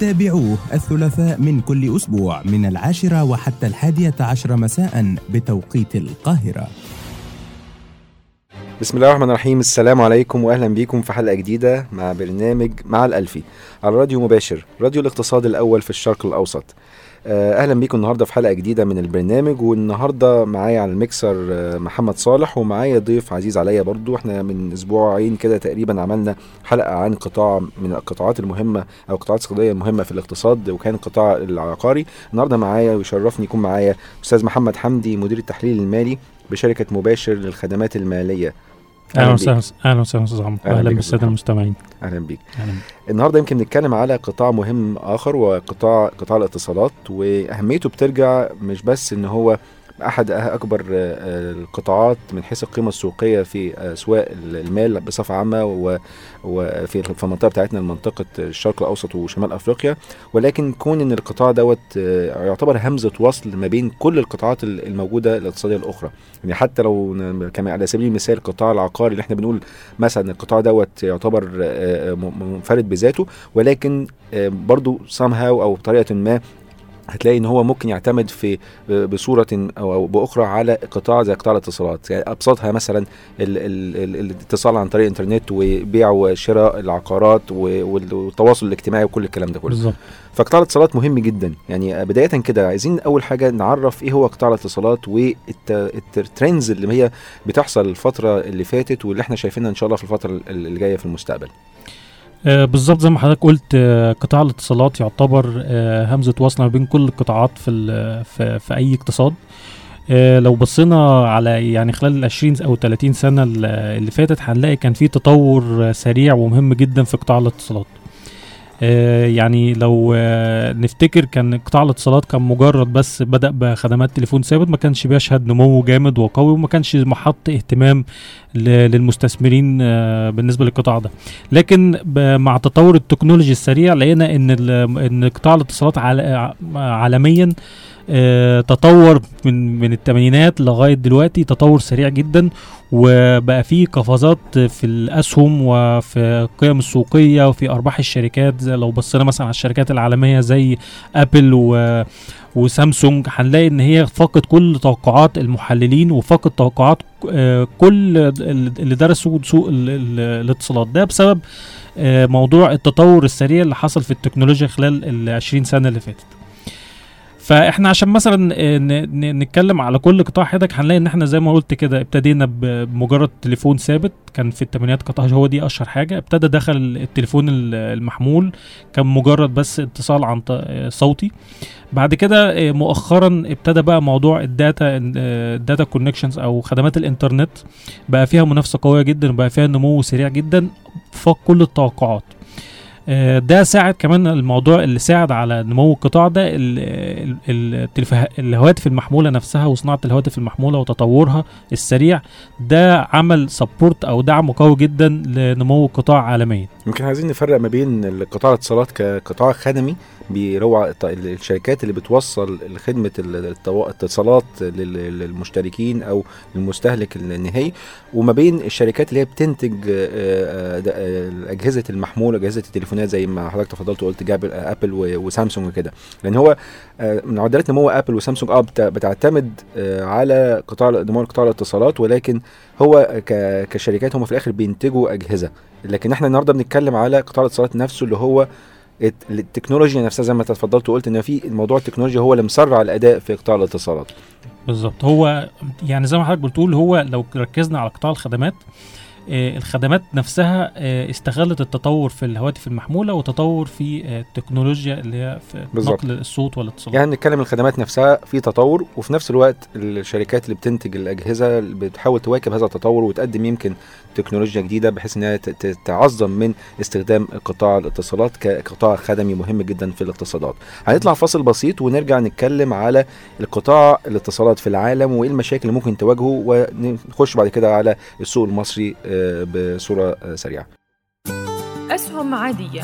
تابعوه الثلاثاء من كل أسبوع من العاشرة وحتى الحادية عشر مساء بتوقيت القاهرة. بسم الله الرحمن الرحيم. السلام عليكم واهلا بيكم في حلقة جديدة مع برنامج مع الألفي على راديو مباشر راديو الاقتصاد الأول في الشرق الأوسط. أهلا بيكم النهارده في حلقة جديدة من البرنامج والنهاردة معايا على الميكسر آه، محمد صالح ومعايا ضيف عزيز عليا برضو. إحنا من أسبوعين كده تقريبا عملنا حلقة عن قطاع من القطاعات المهمة أو القطاعات الاقتصاديه المهمة في الاقتصاد وكان القطاع العقاري. النهارده معايا ويشرفني يكون معايا أستاذ محمد حمدي مدير التحليل المالي بشركة مباشر للخدمات المالية. أهلا. وسهلا أهلا وسهلا أستاذ عمرو أهلا بالسادة المستمعين أهلا بيك. النهارده يمكن نتكلم على قطاع مهم آخر وقطاع قطاع الاتصالات وأهميته بترجع مش بس إن هو أحد أكبر آه، القطاعات من حيث القيمة السوقية في اسواق المال بصفة عامة وفي في المنطقة بتاعتنا منطقة الشرق الأوسط وشمال أفريقيا. ولكن كون إن القطاع دوت آه، يعتبر همزة وصل ما بين كل القطاعات الموجودة الاقتصادية الأخرى. يعني حتى لو كما على سبيل المثال القطاع العقاري اللي إحنا بنقول مثلا القطاع دوت يعتبر آه، منفرد بذاته. ولكن آه، برضو somehow أو بطريقة ما هتلاقي إن هو ممكن يعتمد في بصورة أو بأخرى على قطاع زي قطاع الاتصالات. يعني أبسطها مثلا ال ال ال الاتصال عن طريق الانترنت وبيع وشراء العقارات والتواصل الاجتماعي وكل الكلام ده كله. بالظبط. فقطاع الاتصالات مهم جدا. يعني بداية كده عايزين أول حاجة نعرف إيه هو قطاع الاتصالات والترندز اللي هي بتحصل الفترة اللي فاتت واللي إحنا شايفينها إن شاء الله في الفترة اللي جاية في المستقبل. بالظبط زي ما حضرتك قلت آه قطاع الاتصالات يعتبر آه همزة وصل ما بين كل القطاعات في في, في أي اقتصاد. آه لو بصينا على يعني خلال ال 20 أو 30 سنة ال- اللي فاتت هنلاقي كان في تطور آه، سريع ومهم جدا في قطاع الاتصالات. آه، يعني لو آه، نفتكر كان قطاع الاتصالات كان مجرد بس بدأ بخدمات تليفون ثابت ما كانش بيشهد نمو جامد وقوي وما كانش محط اهتمام للمستثمرين آه، بالنسبة للقطاع ده. لكن مع تطور التكنولوجي السريع لقينا إن إن قطاع الاتصالات عال- عالميا آه، تطور من من الثمانينات لغاية دلوقتي تطور سريع جدا وبقى فيه قفزات في الأسهم وفي القيم السوقية وفي أرباح الشركات لو بصينا مثلا على الشركات العالمية زي أبل و وسامسونج هنلاقي إن هي فقد كل توقعات المحللين وفقد توقعات آه، كل ال- اللي درسوا سوق ال- ال- الاتصالات. ده بسبب آه، موضوع التطور السريع اللي حصل في التكنولوجيا خلال ال 20 سنة اللي فاتت. فاحنا عشان مثلا آه، نتكلم على كل قطاع حضرتك هنلاقي إن إحنا زي ما قلت كده ابتدينا بمجرد تليفون ثابت. كان في الثمانينات قطاع هو دي أشهر حاجة. ابتدى دخل التليفون ال- المحمول. كان مجرد بس اتصال عن آه، صوتي. بعد كده آه، مؤخرا ابتدى بقى موضوع ال data ال data connections أو خدمات الإنترنت. بقى فيها منافسة قوية جدا وبقى فيها نمو سريع جدا. فوق كل التوقعات. ده ساعد كمان الموضوع اللي ساعد على نمو القطاع ده الهواتف المحمولة نفسها وصناعة الهواتف المحمولة وتطورها السريع ده عمل سبورت أو دعم قوي جدا لنمو القطاع عالميا. يمكن عايزين نفرق ما بين قطاع الاتصالات كقطاع خدمي بيروع الشركات اللي بتوصل التوا- الاتصالات لل- للمشتركين أو المستهلك النهائي. وما بين الشركات اللي هي بتنتج آه، آه، آه، أجهزة المحمول أجهزة التليفونات زي ما حضرتك تفضلت وقلت جاب أبل و- وسامسونج وكده. لأن هو من معدلات نمو أبل وسامسونج آه بت- بتعتمد على قطاع نمو قطاع الاتصالات ولكن هو كشركات هم في الآخر بينتجوا أجهزة. لكن إحنا النهارده بنتكلم على قطاع الاتصالات نفسه اللي هو التكنولوجيا نفسها زي ما اتفضلت وقلت ان في الموضوع التكنولوجيا هو اللي مسرع الأداء في قطاع الاتصالات. بالظبط. هو يعني زي ما حضرتك بتقول هو لو ركزنا على قطاع الخدمات آه، الخدمات نفسها آه، استغلت التطور في الهواتف المحمولة وتطور في آه، التكنولوجيا اللي هي في بالظبط. نقل الصوت والاتصالات. يعني نتكلم الخدمات نفسها في تطور وفي نفس الوقت الشركات اللي بتنتج الأجهزة بتحاول تواكب هذا التطور وتقدم يمكن تكنولوجيا جديدة بحيث إنها تعظم من استخدام قطاع الاتصالات كقطاع خدمي مهم جدا في الاقتصادات. هنطلع فاصل بسيط ونرجع نتكلم على القطاع الاتصالات في العالم وإيه المشاكل اللي ممكن تواجهه ونخش بعد كده على السوق المصري آه، بصورة آه، سريعة. أسهم عادية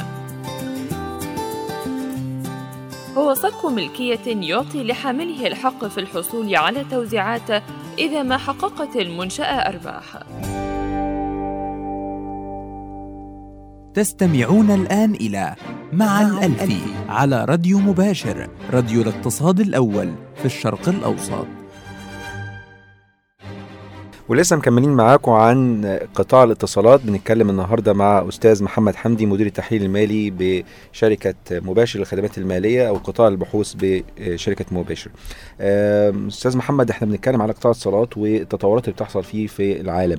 هو صك ملكية يعطي لحامله الحق في الحصول على توزيعات إذا ما حققت المنشأة أرباح تستمعون الآن إلى مع الألفي على راديو مباشر راديو الاقتصاد الأول في الشرق الأوسط ولسه مكملين معاكم عن قطاع الاتصالات بنتكلم النهارده مع أستاذ محمد حمدي مدير التحليل المالي بشركة مباشر للخدمات المالية أو قطاع البحوث بشركة مباشر. أستاذ محمد إحنا بنتكلم على قطاع الاتصالات والتطورات اللي بتحصل فيه في العالم.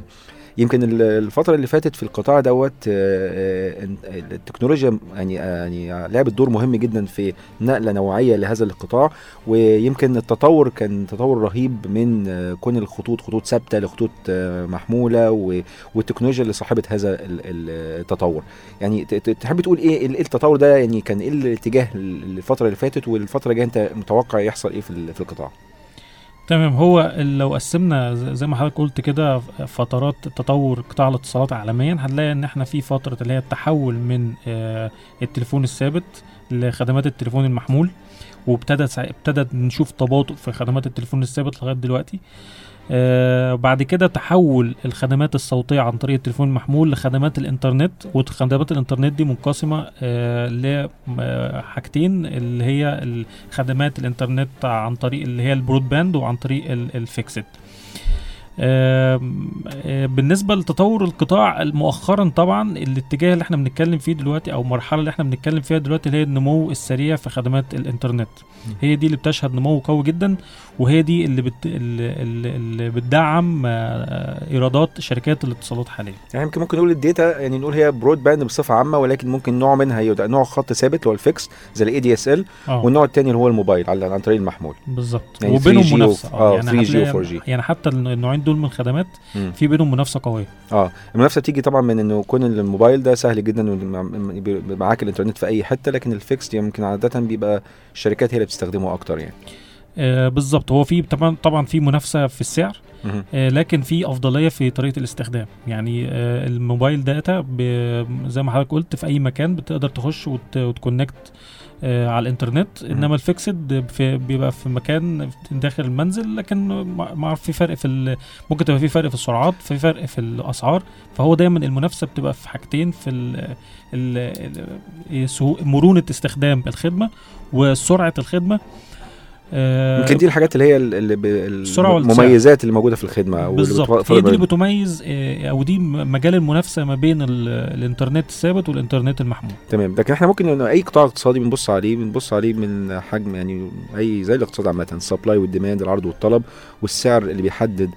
يمكن ال- الفترة اللي فاتت في القطاع دوت آه، آه، التكنولوجيا يعني يعني لعبت دور مهم جدا في نقلة نوعية لهذا القطاع. ويمكن التطور كان تطور رهيب من آه، كون الخطوط خطوط ثابتة لخطوط آه، محمولة والتكنولوجيا اللي صاحبت هذا ال- ال- التطور. يعني تحب تقول إيه إيه التطور ده يعني كان إيه الاتجاه الفترة اللي فاتت والفترة الجاية أنت متوقع يحصل إيه في القطاع؟ تمام. هو لو قسمنا زي ما حضرتك قلت كده فترات تطور قطاع الاتصالات عالميا هنلاقي إن إحنا في فترة اللي هي التحول من آه، التليفون الثابت لخدمات التليفون المحمول وابتدى سع- ابتدى نشوف تباطؤ في خدمات التليفون الثابت لغاية دلوقتي. آه بعد كده تحول الخدمات الصوتية عن طريق التليفون المحمول لخدمات الإنترنت وخدمات الإنترنت دي منقسمة آه لحاجتين اللي هي خدمات الإنترنت عن طريق اللي هي ال broadband وعن طريق ال- fixed. آه، بالنسبة لتطور القطاع مؤخرا طبعا الاتجاه اللي إحنا بنتكلم فيه دلوقتي أو المرحلة اللي إحنا بنتكلم فيها دلوقتي اللي هي النمو السريع في خدمات الإنترنت. هي دي اللي بتشهد نمو قوي جدا وهي دي اللي بت... اللي, بتدعم آه، إيرادات شركات الاتصالات حاليا. يعني يمكن ممكن نقول ال data يعني نقول هي broadband بصفة عامة ولكن ممكن نوع منها يبقى نوع خط ثابت اللي هو الفيكس زي ال ADSL آه. والنوع الثاني اللي هو الموبايل على عن طريق المحمول. بالظبط. يعني وبينهم 3G و- منافسة. آه، يعني 3G و هتلاقي- 4G. يعني حتى النوعين دول من الخدمات. في بينهم منافسة قوية آه المنافسة بتيجي طبعا من إنه كون الموبايل ده سهل جدا معاك الإنترنت في أي حتة لكن الفيكس يمكن عادة بيبقى الشركات هي اللي بتستخدمه أكتر يعني آه بالظبط هو في طبعا طبعا في منافسة في السعر. آه لكن في أفضلية في طريقة الاستخدام يعني آه ال mobile data زي ما حضرتك قلت في أي مكان بتقدر تخش وت وت connect على الإنترنت إنما ال fixed في بيبقى في مكان داخل المنزل لكن ما ما في فرق في ال- ممكن تبقى في فرق في السرعات في فرق في الأسعار. فهو دايما المنافسة بتبقى في حاجتين في ال ال مرونة استخدام الخدمة وسرعة الخدمة. آه، يمكن دي الحاجات اللي هي ال- اللي ب- السرعة والسعر. المميزات اللي موجودة في الخدمة بالظبط. هي دي اللي بتميز آه، أو دي مجال المنافسة ما بين ال- الإنترنت الثابت والإنترنت المحمول. تمام. لكن إحنا ممكن أي قطاع اقتصادي بنبص عليه بنبص عليه من حجم يعني أي زي الاقتصاد عامة ال supply وال demand العرض والطلب والسعر اللي بيحدد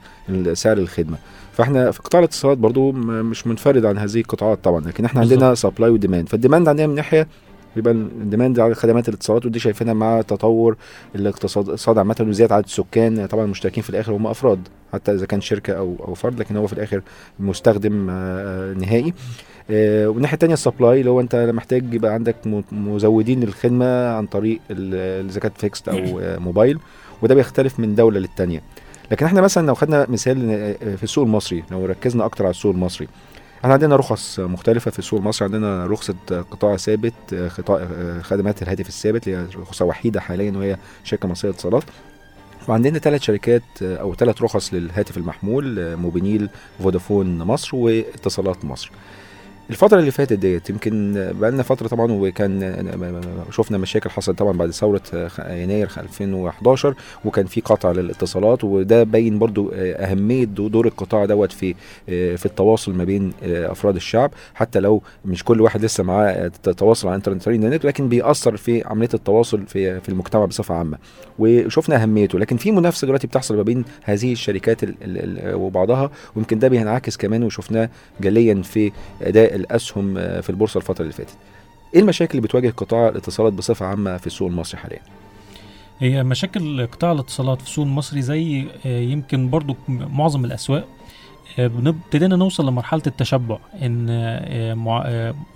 سعر الخدمة. فإحنا في قطاع الاتصالات برضو مش منفرد عن هذه القطاعات طبعا لكن إحنا بالظبط. عندنا supply و demand فال demand عندنا من ناحية بيبقى ال demand على خدمات الاتصالات ودي شايفينها مع تطور الاقتصاد عامة وزيادة عدد السكان. طبعا المشتركين في الآخر هم أفراد حتى إذا كان شركة أو أو فرد لكن هو في الآخر مستخدم آه، نهائي. آه، والناحية الثانية ال supply اللي هو أنت محتاج يبقى عندك مزودين للخدمه عن طريق إذا كانت fixed أو آه، موبايل وده بيختلف من دولة للتانية. لكن إحنا مثلا لو خدنا مثال آه، في السوق المصري لو ركزنا أكتر على السوق المصري إحنا عندنا رخص مختلفة في السوق المصري. عندنا رخصة قطاع ثابت قطاع خدمات الهاتف الثابت اللي هي رخصة وحيدة حاليا وهي شركة مصرية للاتصالات. وعندنا ثلاث شركات أو ثلاث رخص للهاتف المحمول موبينيل فودافون مصر واتصالات مصر. الفترة اللي فاتت ديت يمكن بقى لنا فترة طبعا وكان شفنا مشاكل حصلت طبعا بعد ثورة يناير 2011 وكان في قطع للاتصالات وده باين برضو أهمية دور القطاع دوت في في التواصل ما بين أفراد الشعب حتى لو مش كل واحد لسه معاه تواصل على الانترنت لكن بيأثر في عملية التواصل في في المجتمع بصفة عامة. وشفنا أهميته لكن في منافسة دلوقتي بتحصل ما بين هذه الشركات وبعضها ويمكن ده بينعكس كمان وشفناه جليا في أداء الأسهم في البورصة الفترة اللي فاتت. إيه المشاكل اللي بتواجه قطاع الاتصالات بصفة عامة في السوق المصري حاليا؟ هي مشاكل قطاع الاتصالات في السوق المصري زي يمكن برضو معظم الأسواق ابتدينا نوصل لمرحلة التشبع إن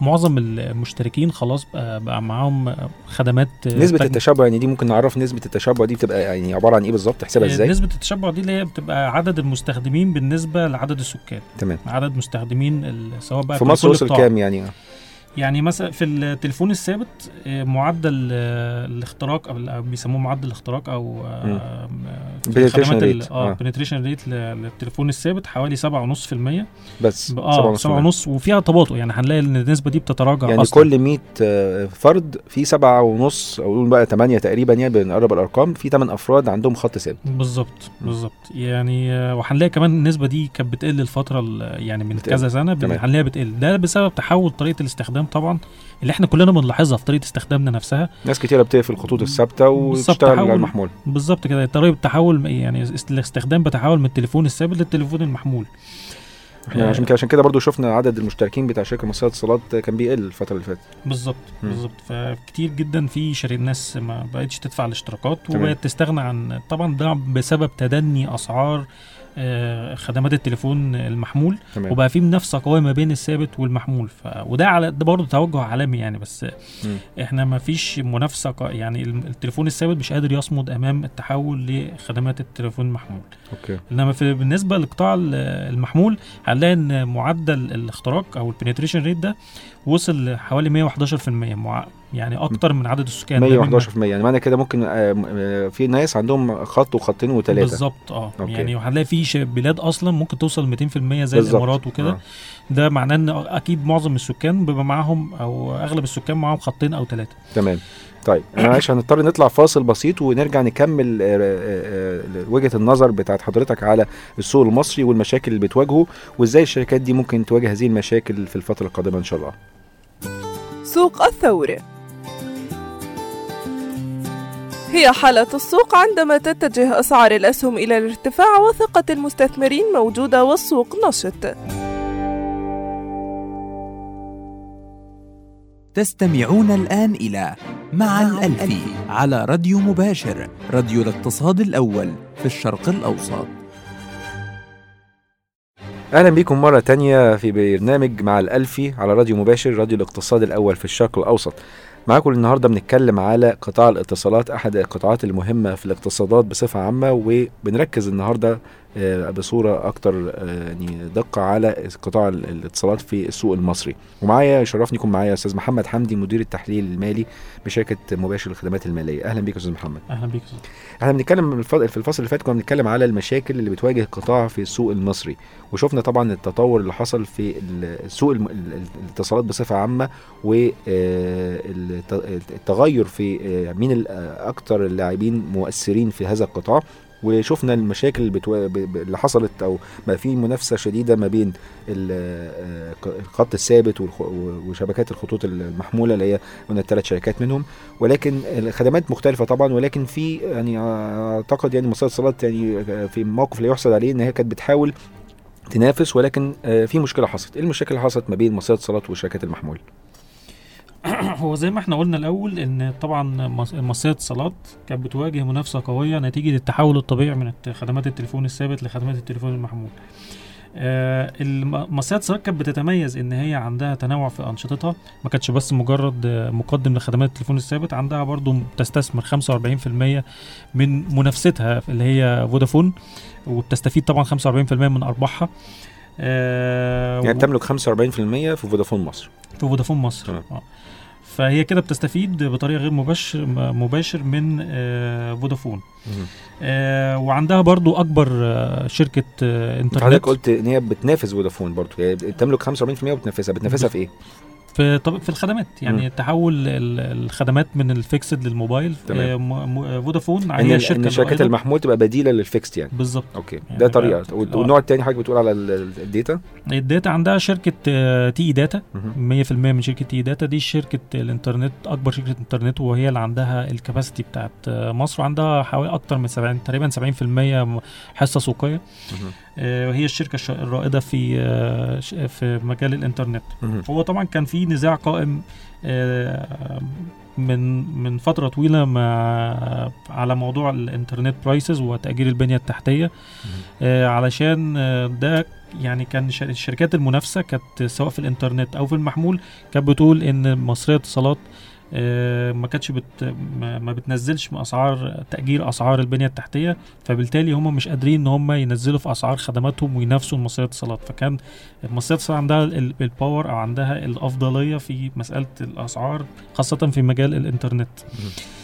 معظم المشتركين خلاص بقى معاهم خدمات نسبة التشبع يعني دي ممكن نعرف نسبة التشبع دي بتبقى يعني عبارة عن إيه بالظبط؟ تحسبها إزاي؟ نسبة التشبع دي اللي هي بتبقى عدد المستخدمين بالنسبة لعدد السكان. تمام. عدد مستخدمين سواء بقى في مصر وصل كام يعني؟ يعني مثلا في التليفون الثابت معدل الاختراق أو بيسموه معدل الاختراق أو penetration rate آه penetration rate للتليفون الثابت حوالي 7.5% بس آه 7.5 وفيها تباطؤ. يعني هنلاقي إن النسبة دي بتتراجع يعني أصلاً. كل 100 فرد في 7.5 أو نقول بقى 8 تقريبا يعني بنقرب الأرقام في 8 أفراد عندهم خط ثابت. بالظبط بالظبط. يعني وهنلاقي كمان النسبة دي كانت بتقل الفترة يعني من بتقل. كذا سنة هنلاقيها بتقل. ده بسبب تحول طريقة الاستخدام طبعا. اللي إحنا كلنا بنلاحظها في طريقة استخدامنا نفسها. ناس كتيرة بتقفل الخطوط الثابتة وتشتغل على المحمول. بالظبط كده. طريقة التحول يعني الاستخدام بتحول من التليفون الثابت للتليفون المحمول. إحنا عشان كده عشان كده برضه شفنا عدد المشتركين بتاع شركة مصرية للاتصالات كان بيقل الفترة اللي فاتت. بالظبط بالظبط. فكتير جدا في شري الناس ما بقتش تدفع الاشتراكات وبقت تستغنى عن طبعا ده بسبب تدني أسعار خدمات التليفون المحمول تمام. وبقى في منافسة قوية ما بين الثابت والمحمول ف... وده على ده برضه توجه عالمي يعني بس م. إحنا ما فيش منافسة ق... يعني التليفون الثابت مش قادر يصمد أمام التحول لخدمات التليفون المحمول okay إنما في بالنسبة لقطاع المحمول هنلاقي إن معدل الاختراق أو ال penetration rate ده وصل لحوالي 111% مع يعني أكتر من عدد السكان 111% يعني معنى كده ممكن في ناس عندهم خط وخطين وثلاثه بالظبط آه. okay. يعني وهنلاقي في بلاد أصلا ممكن توصل 200% زي الإمارات وكده. آه. ده معناه إن أكيد معظم السكان بيبقى معاهم أو أغلب السكان معاهم خطين أو ثلاثة تمام. طيب معلش هنضطر نطلع فاصل بسيط ونرجع نكمل وجهة النظر بتاعت حضرتك على السوق المصري والمشاكل اللي بتواجهه وإزاي الشركات دي ممكن تواجه هذه المشاكل في الفترة القادمة إن شاء الله. سوق الثور هي حالة السوق عندما تتجه أسعار الأسهم إلى الارتفاع وثقة المستثمرين موجودة والسوق نشط. تستمعون الآن إلى مع الألفي على راديو مباشر راديو الاقتصاد الأول في الشرق الأوسط. أهلا بكم مرة تانية في برنامج مع الألفي على راديو مباشر راديو الاقتصاد الأول في الشرق الأوسط. معاكم النهارده بنتكلم على قطاع الاتصالات أحد القطاعات المهمة في الاقتصادات بصفة عامة وبنركز النهارده بصورة أكتر يعني دقة على قطاع الاتصالات في السوق المصري. ومعايا يشرفني يكون معايا أستاذ محمد حمدي مدير التحليل المالي بشركة مباشر الخدمات المالية. أهلا بيك أستاذ محمد. أهلا بيك إحنا بنتكلم في الفصل اللي فات كنا بنتكلم على المشاكل اللي بتواجه القطاع في السوق المصري. وشفنا طبعا التطور اللي حصل في السوق الاتصالات بصفة عامة والتغير في مين أكتر اللاعبين مؤثرين في هذا القطاع. وشفنا المشاكل اللي, بتو... اللي حصلت أو بقى في منافسة شديدة ما بين الخط الثابت وشبكات الخطوط المحمولة اللي هي الثلاث شركات منهم. ولكن الخدمات مختلفة طبعا ولكن في يعني أعتقد يعني مصادر الاتصالات يعني في موقف لا يحسد عليه إن هي كانت بتحاول تنافس ولكن في مشكلة حصلت. إيه المشاكل اللي حصلت ما بين مصادر الاتصالات وشركات المحمول هو زي ما إحنا قلنا الأول إن طبعا مصادر الاتصالات كانت بتواجه منافسة قوية نتيجة التحول الطبيعي من خدمات التليفون الثابت لخدمات التليفون المحمول. آه مصادر الاتصالات كانت بتتميز إن هي عندها تنوع في أنشطتها. ما كانتش بس مجرد مقدم لخدمات التليفون الثابت عندها برضو تستثمر 45% من منافستها اللي هي فودافون وبتستفيد طبعا 45% من أرباحها. آه يعني بتملك 45% في فودافون مصر. في فودافون مصر. آه. فهي كده بتستفيد بطريقة غير مباشر مباشر من آه، فودافون. آه، وعندها برضو أكبر آه، شركة إنترنت حضرتك قلت إن هي بتنافس فودافون برضه هي بتملك 45% وبتنافسها بتنافسها في إيه؟ في طب في الخدمات. يعني مم. تحول ال- الخدمات من ال fixed لل mobile. آه، م- م- فودافون ال- الشركة إن الوحيدة- المحمول تبقى بديلة لل fixed يعني. بالظبط. okay. يعني ده طريقة. آه. والنوع الثاني حضرتك بتقول على ال- ال- ال data؟ ال data عندها شركة آه، TE Data. مهم. 100% من شركة TE Data. دي شركة الإنترنت أكبر شركة إنترنت وهي اللي عندها ال capacity بتاعت آه، مصر. وعندها حوالي أكتر من 70 تقريبا 70% م- حصة سوقية. آه، وهي الشركة الش- الرائدة في آه، في مجال الإنترنت. هو طبعا كان في نزاع قائم آه، من من فترة طويلة مع على موضوع ال internet prices وتأجير البنية التحتية. آه، علشان آه، ده يعني كان الشركات المنافسة كانت سواء في الانترنت أو في المحمول كانت بتقول إن مصرية اتصالات آه، ما كانتش بت ما بتنزلش من أسعار تأجير أسعار البنية التحتية فبالتالي هم مش قادرين إن هم ينزلوا في أسعار خدماتهم وينافسوا مصريه اتصالات فكان مصريه اتصالات عندها ال- الباور أو عندها الأفضلية في مسألة الأسعار خاصة في مجال الإنترنت. آه،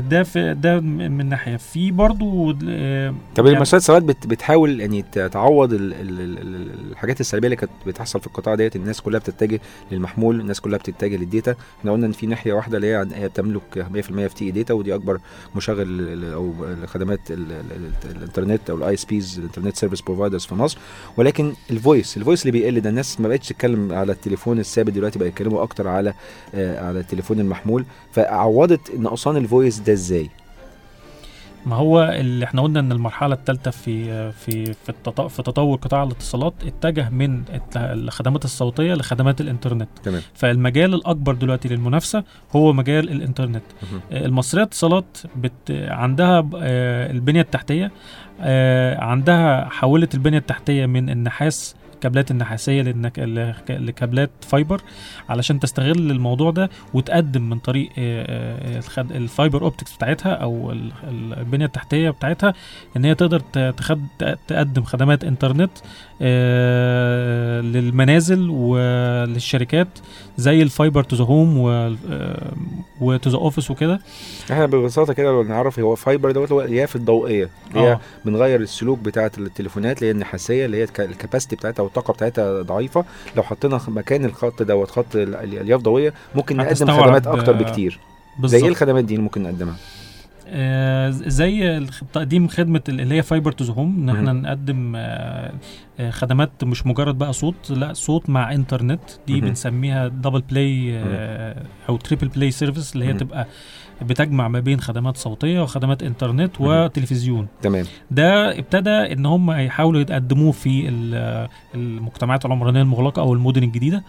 ده في ده من ناحية. في برضو آه، طب يعني- المؤسسات ساعات بت بتحاول يعني تعوض ال ال ال ال الحاجات السلبية اللي كانت بتحصل في القطاع ديت. الناس كلها بتتجه للمحمول الناس كلها بتتجه لل data. إحنا قلنا إن في ناحية واحدة اللي هي بتملك 100% في TE Data ودي أكبر مشغل أو خدمات ال- ال- ال- الإنترنت أو ال ISPs ال internet service providers في مصر. ولكن ال voice ال voice اللي بيقل ده الناس ما بقتش تتكلم على التليفون الثابت دلوقتي بقى يتكلموا أكتر على آه على التليفون المحمول. فعوضت نقصان ال voice ده إزاي ما هو اللي إحنا قلنا إن المرحلة الثالثه في في في التط- في تطور قطاع الاتصالات اتجه من الخدمات الصوتية لخدمات الإنترنت تمام. فالمجال الأكبر دلوقتي للمنافسة هو مجال الإنترنت. آه، المصرية اتصالات بت عندها آه، البنية التحتية آه، عندها حولت البنية التحتية من النحاس الكابلات النحاسية لك- لكابلات fiber علشان تستغل الموضوع ده وتقدم من طريق آه، آه، الخد- ال fiber optics بتاعتها أو ال- ال- البنية التحتية بتاعتها إن هي تقدر تقدم خدمات إنترنت آه، للمنازل وللشركات زي ال fiber to the home و to the office وكده. إحنا ببساطة كده لو نعرف هو fiber دوت هو الياف الضوئية اللي هي آه. بنغير السلوك بتاعة التليفونات اللي هي النحاسية اللي هي الك- ال capacity بتاعتها والطاقة بتاعتها ضعيفة. لو حطينا مكان الخط دوت خط ال- الألياف ضوئية ممكن نقدم خدمات أكتر آه، بكتير. زي إيه الخدمات دي اللي ممكن نقدمها؟ آه، زي الخ- تقديم خدمة ال- اللي هي fiber to home إن إحنا. نقدم آه، آه، خدمات مش مجرد بقى صوت لا صوت مع انترنت دي. بنسميها double play أو triple play service اللي هي. تبقى بتجمع ما بين خدمات صوتية وخدمات إنترنت. وتلفزيون. تمام. ده ابتدى إن هم يحاولوا يقدموه في ال- المجتمعات العمرانية المغلقة أو المدن الجديدة.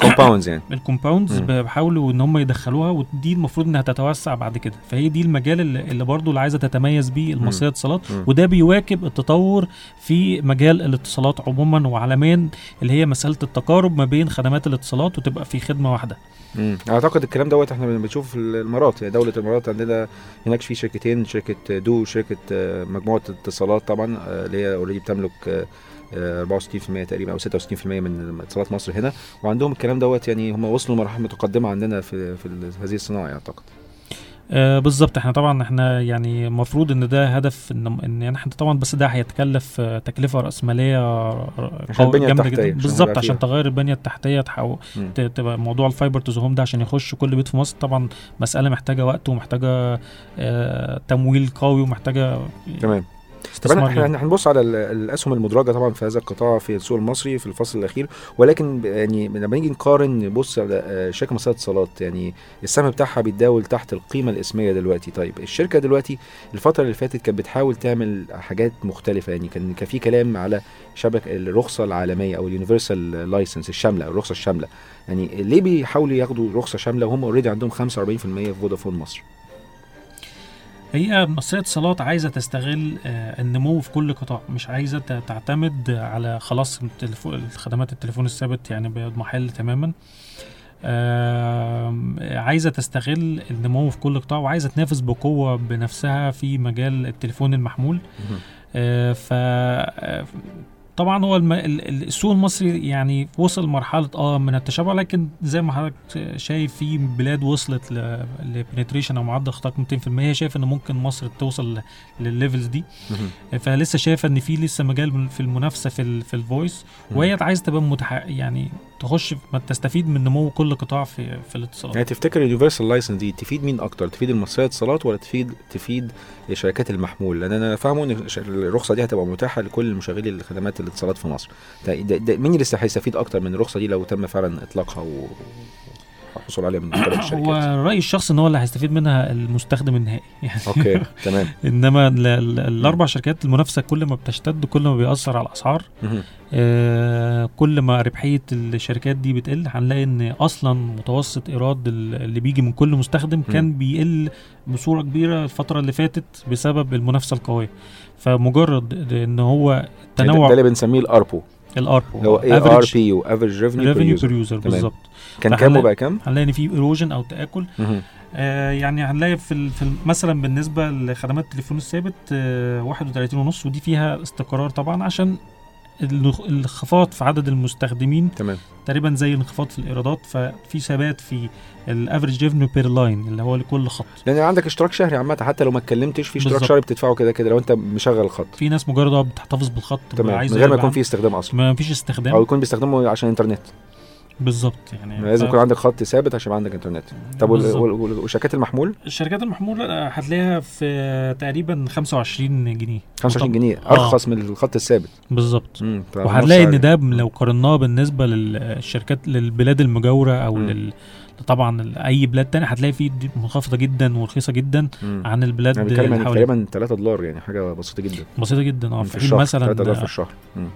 compounds يعني. ال compounds. بيحاولوا إن هم يدخلوها ودي المفروض إنها تتوسع بعد كده. فهي دي المجال اللي, برضه اللي عايزة تتميز بيه المصرية اتصالات. وده بيواكب التطور في مجال الاتصالات عموما وعالميا اللي هي مسألة التقارب ما بين خدمات الاتصالات وتبقى في خدمة واحدة. مم. أعتقد الكلام دوت إحنا بنشوفه في الامارات يعني دولة الإمارات عندنا هناك في شركتين شركة دو وشركة آه، مجموعة اتصالات طبعا آه، اللي هي already بتملك آه، آه، 64% تقريبا أو 66% من اتصالات مصر هنا. وعندهم الكلام دوت يعني هم وصلوا لمراحل متقدمة عندنا في في هذه الصناعة أعتقد. آه بالظبط إحنا طبعا إحنا يعني المفروض إن ده هدف إن إن يعني إحنا طبعا بس ده هيتكلف آه، تكلفة رأسمالية قوي- البنية جامدة جدا بالظبط عشان. تغير البنية التحتية تحو... مم. ت- تبقى موضوع ال fiber to home ده عشان يخش كل بيت في مصر طبعا مسألة محتاجة وقت ومحتاجة آه تمويل قوي ومحتاجة تمام إحنا هنبص على ال- الأسهم المدرجة طبعا في هذا القطاع في السوق المصري في الفصل الأخير ولكن يعني لما نيجي نقارن نبص على آه، شركة مصرية اتصالات يعني السهم بتاعها بيتداول تحت القيمة الإسمية دلوقتي. طيب الشركة دلوقتي الفترة اللي فاتت كانت بتحاول تعمل حاجات مختلفة يعني كان كان في كلام على شبكة الرخصة العالمية أو ال universal license الشاملة الرخصة الشاملة. يعني ليه بيحاولوا ياخدوا رخصة شاملة؟ وهم already عندهم 45% في فودافون مصر. هي مصرية اتصالات عايزة تستغل آه، النمو في كل قطاع مش عايزة ت- تعتمد على خلاص الخدمات التليفون الثابت يعني بيضمحل تماما. آم، عايزة تستغل النمو في كل قطاع وعايزة تنافس بقوة بنفسها في مجال التليفون المحمول. آه، ف آه، طبعا هو السوق المصري يعني وصل مرحله آه من التشبع لكن زي ما حضرتك شايف في بلاد وصلت ل penetration أو معدل اختراق 200% هي شايف إن ممكن مصر توصل للل levels دي. فلسه شايفة إن في لسه مجال في المنافسة في ال في ال voice. وهي عايزة تبقى متح... يعني تخش ما تستفيد من نمو كل قطاع في في الاتصالات. يعني تفتكر ال universal license دي تفيد مين أكتر؟ تفيد المصرية اتصالات ولا تفيد تفيد شركات المحمول لأن أنا فاهمه إن الرخصة دي هتبقى متاحة لكل مشغلي الخدمات الاتصالات في مصر. ده ده ده مين اللي هيستفيد أكتر من الرخصة دي لو تم فعلا إطلاقها و- والحصول عليها من هو الشركات. رأيي الشخصي إن هو اللي هيستفيد منها المستخدم النهائي يعني. أوكي تمام. إنما ال- ال- الأربع شركات المنافسة كل ما بتشتد كل ما بيأثر على الأسعار. آه كل ما ربحية الشركات دي بتقل هنلاقي إن أصلا متوسط إيراد ال- اللي بيجي من كل مستخدم كان بيقل بصورة كبيرة الفترة اللي فاتت بسبب المنافسة القوية. فمجرد إن هو ده, تنوع ده اللي بنسميه الأربو. ال ARPU اللي هو ARPU average revenue per user. بالظبط كان كام وبقى كام؟ هنلاقي إن في erosion أو تآكل. آه يعني هنلاقي في, في مثلا بالنسبة لخدمات التليفون الثابت آه 31 ونص ودي فيها استقرار طبعا عشان الانخفاض في عدد المستخدمين تمام. تقريبا زي الانخفاض في الإيرادات ففي ثبات في ال average revenue per line اللي هو لكل خط. لأن عندك اشتراك شهري عامة حتى لو ما اتكلمتش في اشتراك. شهري بتدفعه كده كده لو انت مشغل الخط في ناس مجرد آه بتحتفظ بالخط تمام. من غير ما يكون في استخدام أصلا. ما فيش أو استخدام يكون بيستخدمه عشان انترنت بالظبط يعني لازم يكون عندك خط ثابت عشان يبقى عندك انترنت طب وشركات المحمول الشركات المحموله هتلاقيها في تقريبا 25 جنيه 25 جنيه آه. أرخص من الخط الثابت بالظبط نص إن. ده لو قارناه بالنسبة للشركات للبلاد المجاورة أو مم. لل طبعا أي بلاد تانية هتلاقي فيه منخفضة جدا ورخيصة جدا مم. عن البلاد يعني اللي عن حوالينا تقريبا 3 دولار يعني حاجة بسيطة جدا. بسيطة جدا آه في حين الشهر مثلا 3 دولار في الشهر.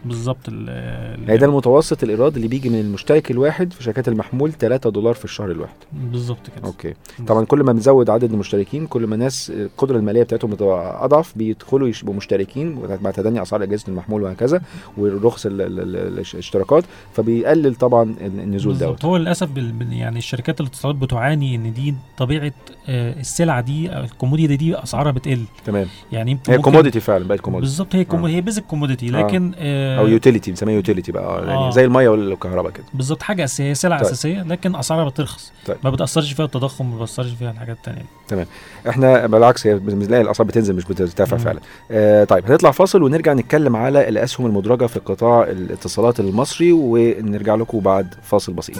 بالظبط ال- ال- يعني ده المتوسط الإيراد اللي بيجي من المشترك الواحد في شركات المحمول 3 دولار في الشهر الواحد. بالظبط كده. okay. طبعا كل ما بنزود عدد المشتركين كل ما الناس القدرة المالية بتاعتهم بتبقى أضعف بيدخلوا يبقوا مشتركين مع تدني أسعار أجهزة المحمول وهكذا ورخص ال- ال- ال- الاشتراكات فبيقلل طبعا النزول دوت. هو للأسف يعني الشركات الاتصالات بتعاني إن دي طبيعة آه، السلعه دي أو ال commodity دي أسعارها بتقل تمام يعني هي commodity فعلا بقت commodity بالظبط هي. آه. هي basic commodity لكن آه أو utility بنسميها utility بقى آه، يعني آه. زي المية والكهرباء كده بالظبط حاجة أساسية سلعة طيب. أساسية لكن أسعارها بترخص طيب. ما بتأثرش فيها التضخم ما بتأثرش فيها الحاجات التانية إحنا بالعكس هي بنلاقي الأسعار بتنزل مش بترتفع. فعلا آه طيب هنطلع فاصل ونرجع نتكلم على الأسهم المدرجة في قطاع الاتصالات المصري ونرجع لكم بعد فاصل بسيط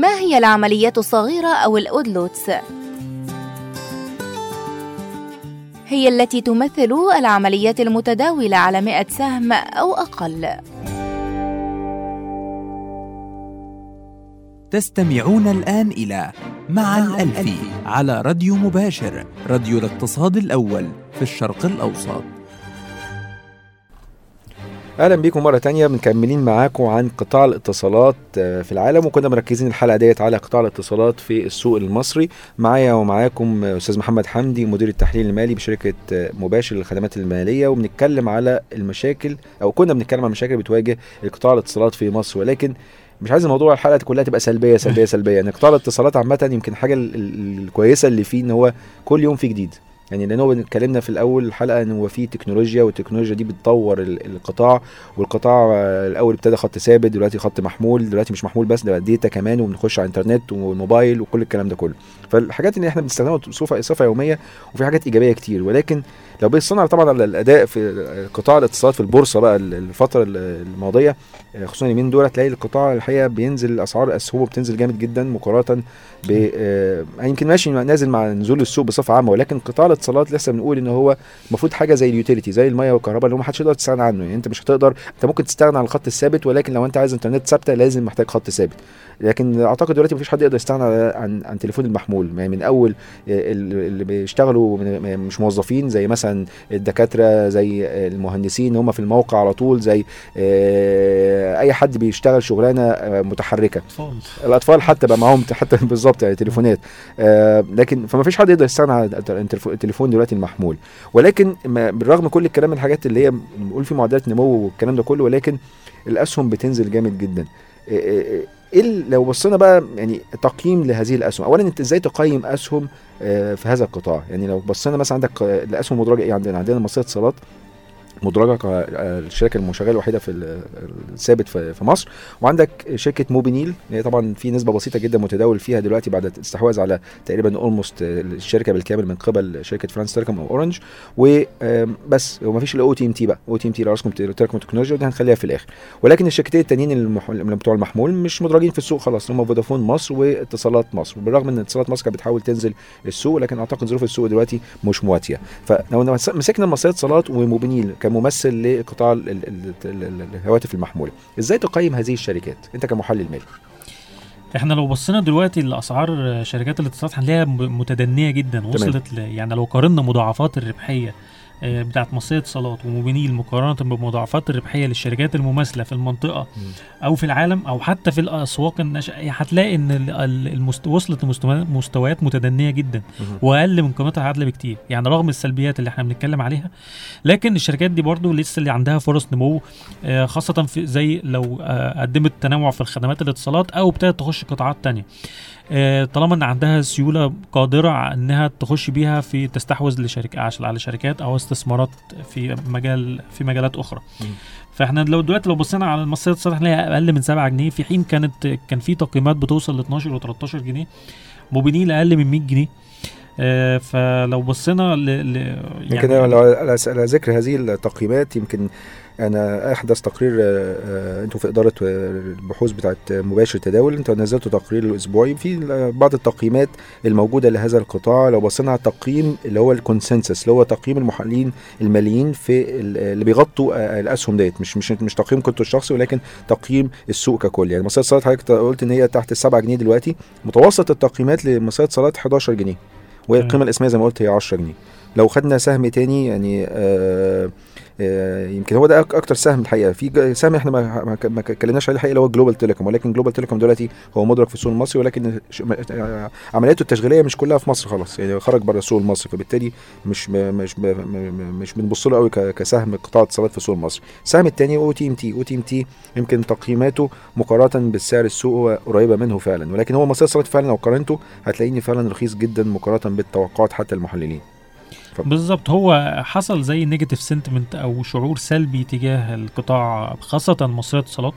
ما هي العمليات الصغيرة أو ال odd lots؟ هي التي تمثل العمليات المتداولة على 100 سهم أو أقل. تستمعون الآن إلى مع الألفي على راديو مباشر راديو الاقتصاد الأول في الشرق الأوسط. أهلا بيكم مرة تانية. مكملين معاكم عن قطاع الاتصالات آه، في العالم وكنا مركزين الحلقة ديت على قطاع الاتصالات في السوق المصري. معايا ومعاكم أستاذ محمد حمدي مدير التحليل المالي بشركة آه، مباشر للخدمات المالية. وبنتكلم على المشاكل أو كنا بنتكلم عن مشاكل بتواجه قطاع الاتصالات في مصر. ولكن مش عايز الموضوع الحلقة كلها تبقى سلبية سلبية سلبية. يعني قطاع الاتصالات عامة يمكن حاجة ال- ال- الكويسة اللي فيه إن هو كل يوم فيه جديد. يعني لأن هو اتكلمنا في الأول الحلقة إن هو في تكنولوجيا والتكنولوجيا دي بتطور ال- القطاع والقطاع الأول ابتدى خط ثابت دلوقتي خط محمول دلوقتي مش محمول بس ده ديتا كمان وبنخش على الإنترنت والموبايل وكل الكلام ده كله. فالحاجات اللي إحنا بنستخدمها بصفه صفه يومية وفي حاجات إيجابية كتير. ولكن لو بصينا طبعا على الأداء في قطاع الاتصالات في البورصة بقى ال- الفترة ال- الماضية آه، خصوصا اليومين دول هتلاقي القطاع الحقيقة بينزل أسعار اسهمه بتنزل جامد جدا مقارنة ب آه، يمكن ماشي نازل مع نزول السوق بصفة عامة ولكن قطاع الاتصالات لسه بنقول إن هو المفروض حاجة زي اليوتيليتي زي المية والكهرباء اللي هو ما حدش يقدر تستغنى عنه. يعني انت مش هتقدر انت ممكن تستغنى عن الخط الثابت ولكن لو انت عايز انترنت ثابتة لازم محتاج خط ثابت. لكن أعتقد دلوقتي مفيش حد يقدر يستغنى عن عن تليفون المحمول. يعني من أول آه، ال- اللي بيشتغلوا مش موظفين زي مثلا الدكاترة زي المهندسين هم في الموقع على طول زي آه، أي حد بيشتغل شغلانة آه، متحركة. اطفال الأطفال حتى بقى معاهم حتى بالظبط يعني تليفونات. لكن فما فيش حد يقدر يستغنى عن التليفون دلوقتي المحمول. ولكن بالرغم كل الكلام الحاجات اللي هي بنقول في معدلات نمو والكلام ده كله ولكن الأسهم بتنزل جامد جدا. إيه- إيه إيه ال- لو بصينا بقى يعني تقييم لهذه الأسهم. اولا أنت إزاي تقيم أسهم آه، في هذا القطاع؟ يعني لو بصينا مثلا عندك آه، الأسهم المدرجه إيه؟ عندنا عندنا مصرية اتصالات مدرجة كالشركه المشغلة الوحيدة في ال- الثابت في مصر. وعندك شركة موبينيل هي طبعا في نسبة بسيطة جدا متداول فيها دلوقتي بعد الاستحواذ على تقريبا almost الشركة بالكامل من قبل شركة فرانس تيليكوم أو أورنج. وبس وما فيش الا أو تي ام تي بقى. أو تي ام تي أوراسكم تيليكوم تكنولوجيا ودي هنخليها في الآخر. ولكن الشركتين التانيين اللي بتوع المحمول مش مدرجين في السوق خلاص هم فودافون مصر واتصالات مصر. بالرغم إن اتصالات مصر كانت بتحاول تنزل السوق لكن أعتقد ظروف السوق دلوقتي مش مواتية. فلو مس- مسكنا مصرية اتصالات وموبينيل كممثل لقطاع ال- ال- ال- ال- ال- الهواتف المحمولة. إزاي تقيم هذه الشركات؟ أنت كمحلل مالي إحنا لو بصينا دلوقتي لأسعار شركات الاتصالات هنلاقيها متدنية جدا وصلت ل... يعني لو قارنا مضاعفات الربحية آه، بتاعت مصرية اتصالات وموبينيل مقارنة بمضاعفات الربحية للشركات المماثلة في المنطقة أو في العالم أو حتى في الأسواق الناشئة هتلاقي إن ال- ال- المست... وصلت لمستوى- مستويات متدنية جدا وأقل من قيمتها العادلة بكتير يعني رغم السلبيات اللي إحنا بنتكلم عليها لكن الشركات دي برضو لسه اللي عندها فرص نمو آه، خاصة في زي لو آه، قدمت تنوع في الخدمات الاتصالات أو ابتدت تخش قطاعات تانية. طالما إن عندها سيولة قادرة إنها تخش بيها في تستحوذ لشركة عش- على شركات أو استثمارات في مجال في مجالات أخرى. فإحنا لو دلوقتي لو بصينا على المصرية الاتصالات هنلاقيها أقل من 7 جنيه في حين كانت كان في تقييمات بتوصل ل 12 و 13 جنيه موبينيل أقل من 100 جنيه. آه، فلو بصينا ل, ل يمكن لو على على ذكر هذه التقييمات يمكن أنا أحدث تقرير آه، آه، أنتوا في إدارة آه، البحوث بتاعت مباشر التداول. أنتوا نزلتوا تقرير الأسبوعي في بعض التقييمات الموجودة لهذا القطاع. لو بصينا على التقييم اللي هو ال consensus اللي هو تقييم المحللين الماليين في ال- اللي بيغطوا الأسهم ديت. مش مش مش تقييمكم انتوا الشخصي ولكن تقييم السوق ككل. يعني مصرية اتصالات حضرتك قلت إن هي تحت السبعة جنيه دلوقتي. متوسط التقييمات لمصرية اتصالات 11 جنيه والقيمة الإسمية زي ما قلت هي 10 جنيه. لو خدنا سهم تاني يعني آه يمكن هو ده أكتر سهم الحقيقة. في سهم إحنا ما اتكلمناش عليه الحقيقة اللي هو جلوبال تيليكوم ولكن جلوبال تيليكوم دلوقتي هو مدرج في السوق المصري ولكن آه، عملياته التشغيلية مش كلها في مصر خلاص. يعني خرج بره السوق المصري فبالتالي مش مش مش بنبص له قوي كسهم قطاع اتصالات في السوق المصري السهم الثاني أو تي ام تي أو تي ام تي يمكن تقييماته مقارنة بالسعر السوق قريبة منه فعلا. ولكن هو اتصالات فعلا لو قارنته هتلاقيني فعلا رخيص جدا مقارنة بالتوقعات حتى المحللين. بالظبط. هو حصل زي negative sentiment أو شعور سلبي تجاه القطاع خاصة مصرية اتصالات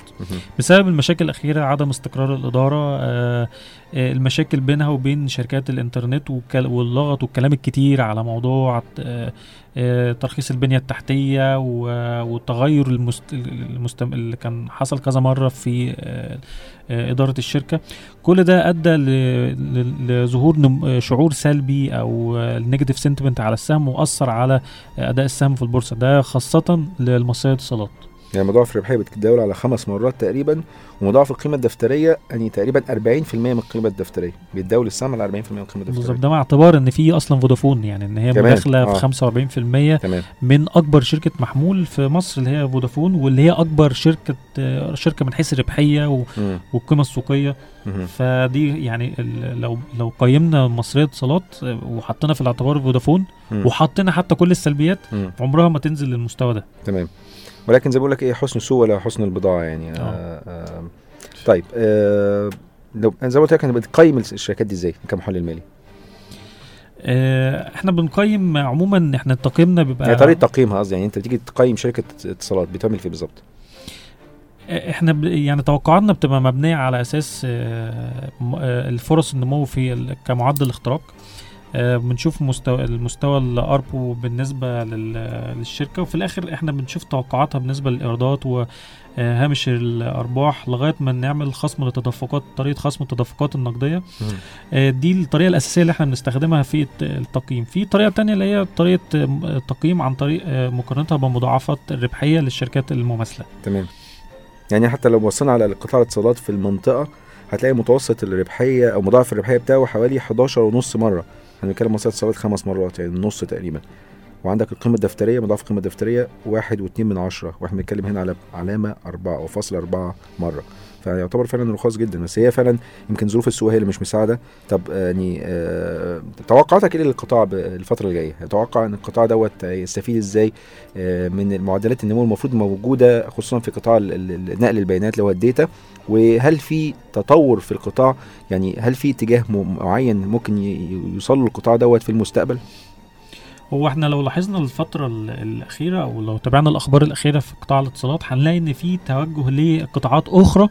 بسبب المشاكل الأخيرة عدم استقرار الإدارة آه، آه، المشاكل بينها وبين شركات الإنترنت والكل- واللغط والكلام الكتير على موضوع آه، آه، ترخيص البنية التحتية و- والتغير المست... المستم... اللي كان حصل كذا مرة في آه، إدارة الشركة كل ده. ل... لظهور شعور سلبي أو ال negative sentiment على السهم وأثر على أداء السهم في البورصة ده خاصة للمصرية اتصالات يعني مضاعف الربحيه بتتداول على خمس مرات تقريبا ومضاعف القيمة الدفترية يعني تقريبا 40% من القيمة الدفترية بيتداول السهم على 40% من القيمة الدفترية بالظبط ده مع اعتبار إن في أصلا فودافون يعني إن هي مداخلة آه. في 45% تمام من أكبر شركة محمول في مصر اللي هي فودافون واللي هي أكبر شركة شركة من حيث الربحية و- مم. والقيمة السوقية مهم. فدي يعني لو لو قيمنا مصرية اتصالات وحطينا في الاعتبار فودافون مم. وحطينا حتى كل السلبيات مم. عمرها ما تنزل للمستوى ده تمام ولكن زي ما بقول لك إيه حسن السوق ولا حسن البضاعة يعني. آه. آه طيب آه لو زي ما قلت لك بتقيم الشركات دي إزاي كمحلل مالي؟ آه، إحنا بنقيم عموما إحنا تقييمنا بيبقى يعني طريقة تقييمها قصدي يعني أنت بتيجي تقيم شركة اتصالات بتعمل فيه بالظبط. إحنا ب... يعني توقعاتنا بتبقى مبنية على أساس آه، آه، الفرص النمو في. كمعدل اختراق. آه، بنشوف مستوى المستوى الاربو بالنسبة لل... للشركة وفي الآخر إحنا بنشوف توقعاتها بالنسبة للإيرادات وهامش الأرباح لغاية ما نعمل خصم للتدفقات طريقة خصم التدفقات النقدية. آه، دي الطريقة الأساسية اللي إحنا بنستخدمها في الت- التقييم. في طريقة تانية اللي هي طريقة آه، تقييم عن طريق آه، مقارنتها بمضاعفات الربحية للشركات المماثلة. تمام. يعني حتى لو بصينا على قطاع الاتصالات في المنطقة هتلاقي متوسط الربحية أو مضاعف الربحية بتاعه حوالي 11 ونص مرة. إحنا بنتكلم مصرية اتصالات خمس مرات يعني النص تقريبا. وعندك القيمة الدفترية مضاعف القيمة الدفترية واحد واتنين من عشرة وإحنا بنتكلم هنا على علامة أربعة أو فاصل أربعة مرة. فيعتبر فعلا رخاص جدا بس هي فعلا يمكن ظروف السوق هي اللي مش مساعدة طب آه، يعني آه، توقعاتك إيه للقطاع الفترة الجاية؟ تتوقع إن القطاع دوت يستفيد إزاي آه، من معدلات النمو المفروض موجودة خصوصا في قطاع نقل البيانات اللي هو الداتا وهل في تطور في القطاع يعني هل في اتجاه معين ممكن يوصل له القطاع دوت في المستقبل؟ هو إحنا لو لاحظنا الفترة ال- الأخيرة أو لو تابعنا الأخبار الأخيرة في قطاع الاتصالات هنلاقي إن في توجه لقطاعات أخرى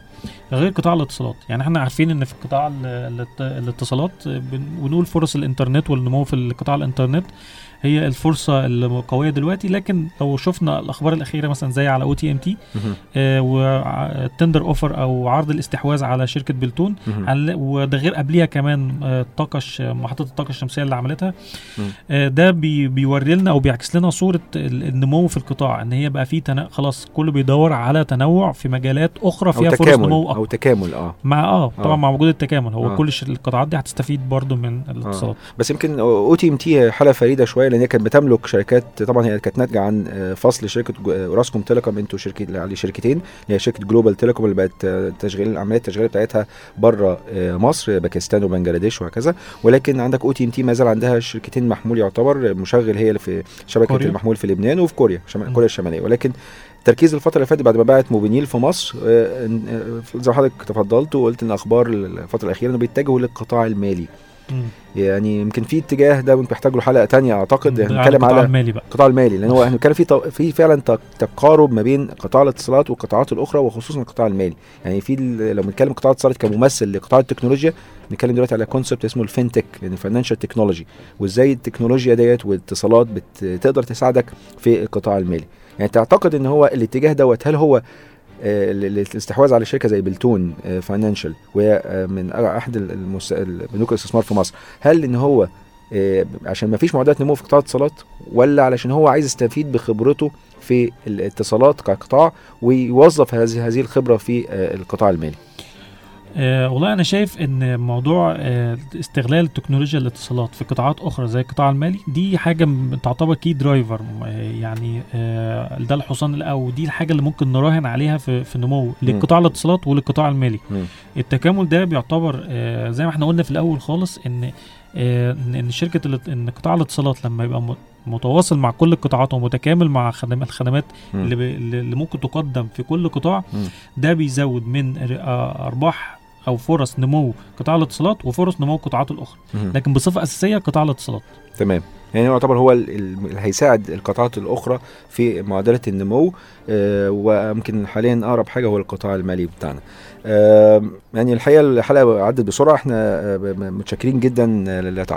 غير قطاع الاتصالات، يعني إحنا عارفين إن في قطاع ال- الات- الاتصالات بن- بنقول فرص الإنترنت والنمو في قطاع الإنترنت هي الفرصة القوية دلوقتي لكن لو شفنا الأخبار الأخيرة مثلا زي على أو تي إم تي. وال tender offer أو عرض الاستحواذ على شركة بلتون وده غير قبليها كمان آه، الطاقه الش- محطة الطاقه الشمسية اللي عملتها. آه، ده بي بيوري لنا أو بيعكس لنا صورة ال- النمو في القطاع إن هي بقى في تنا... خلاص كله بيدور على تنوع في مجالات أخرى أو فيها فرص نمو أو اكبر تكامل آه مع آه طبعا آه. مع وجود التكامل هو آه. كل القطاعات دي هتستفيد برضو من الاتصالات بس يمكن OTMT حالة فريدة شوية لأن هي كانت بتملك شركات طبعا هي كانت ناتجة عن آه، فصل شركة آه، أوراسكوم تيليكوم انتو شركة شركتين هي شركة جلوبال تيليكوم اللي بقت آه، تشغيل العمليات التشغيلية بتاعتها بره مصر باكستان وبنجلاديش وهكذا ولكن عندك OTMT ما زال عندها شركتين محمول يعتبر مشغل هي اللي في شبكة كوريا. المحمول في لبنان وفي كوريا شمال. كوريا الشمالية ولكن التركيز الفترة اللي فاتت بعد ما باعت موبينيل في مصر زي ما حضرتك تفضلت وقلت إن أخبار الفترة الأخيرة إنه بيتجهوا للقطاع المالي. يعني يمكن في اتجاه ده ممكن محتاج له حلقة تانية أعتقد. هنتكلم على المالي بقى. القطاع المالي لأن هو إحنا بنتكلم في في فعلا تقارب ما بين قطاع الاتصالات والقطاعات الأخرى وخصوصا القطاع المالي. يعني في لو بنتكلم قطاع الاتصالات كممثل لقطاع التكنولوجيا بنتكلم دلوقتي على concept اسمه ال FinTech يعني financial technology وإزاي التكنولوجيا ديت والاتصالات بتقدر تساعدك في القطاع المالي. يعني تعتقد إن هو الاتجاه دوت هل هو الاستحواذ على شركة زي بلتون فاينانشال وهي آه، من أحد بنوك الاستثمار في مصر. هل إن هو آه، عشان ما فيش معدلات نمو في قطاع الاتصالات ولا علشان هو عايز يستفيد بخبرته في الاتصالات كقطاع ويوظف هذه الخبرة في آه، القطاع المالي؟ آه والله أنا شايف إن موضوع آه استغلال تكنولوجيا الاتصالات في قطاعات أخرى زي القطاع المالي دي حاجة تعتبر key driver آه يعني آه ده الحصان ال- أو دي الحاجة اللي ممكن نراهن عليها في في نمو لقطاع الاتصالات وللقطاع المالي. التكامل ده بيعتبر آه زي ما إحنا قلنا في الأول خالص إن آه إن إن شركة إن قطاع الاتصالات لما يبقى متواصل مع كل القطاعات ومتكامل مع خدم الخدمات. اللي, اللي ممكن تقدم في كل قطاع. ده بيزود من آه، أرباح أو فرص نمو قطاع الاتصالات وفرص نمو القطاعات الأخرى. لكن بصفة أساسية قطاع الاتصالات. تمام. يعني هو يعتبر هو ال- ال- اللي هيساعد القطاعات الأخرى في معادلة النمو آه، ويمكن حاليا أقرب حاجة هو القطاع المالي بتاعنا. يعني الحقيقة الحلقة عدت بسرعة. إحنا آه، متشكرين جدا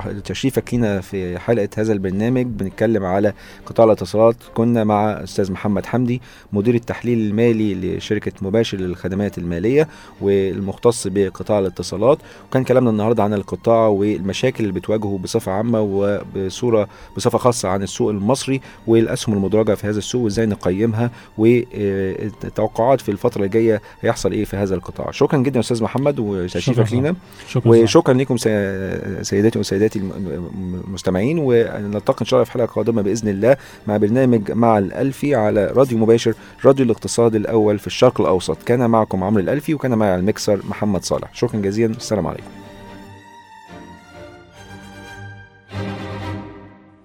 لتشريفك لينا في حلقة هذا البرنامج. بنتكلم على قطاع الاتصالات. كنا مع أستاذ محمد حمدي مدير التحليل المالي لشركة مباشر للخدمات المالية والمختص بقطاع الاتصالات. وكان كلامنا النهارده عن القطاع والمشاكل اللي بتواجهه بصفة عامة وبصورة بصفة خاصة عن السوق المصري والأسهم المدرجة في هذا السوق وإزاي نقيمها والتوقعات في الفترة الجاية هيحصل إيه في هذا القطاع. شكرا جدا أستاذ محمد وتشريفك. لينا شكرا وشكرا لكم سي- سيداتي وسادتي الم- المستمعين. ونلتقي إن شاء الله في حلقة قادمة بإذن الله مع برنامج مع الالفي على راديو مباشر راديو الاقتصاد الأول في الشرق الأوسط. كان معكم عمرو الألفي وكان معي على المكسر محمد صالح. شكرا جزيلا. السلام عليكم.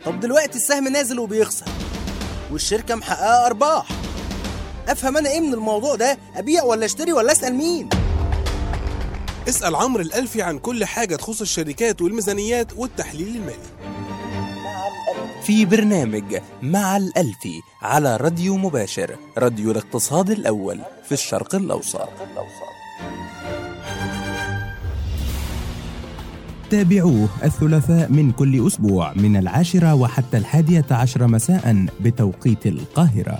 طب دلوقتي السهم نازل وبيخسر والشركة محققة أرباح. أفهم أنا إيه من الموضوع ده؟ أبيع ولا أشتري ولا أسأل مين؟ اسأل عمرو الألفي عن كل حاجة تخص الشركات والميزانيات والتحليل المالي. في برنامج مع الألفي على راديو مباشر راديو الاقتصاد الأول في الشرق الأوسط. تابعوه الثلاثاء من كل أسبوع من العاشرة وحتى الحادية عشر مساء بتوقيت القاهرة.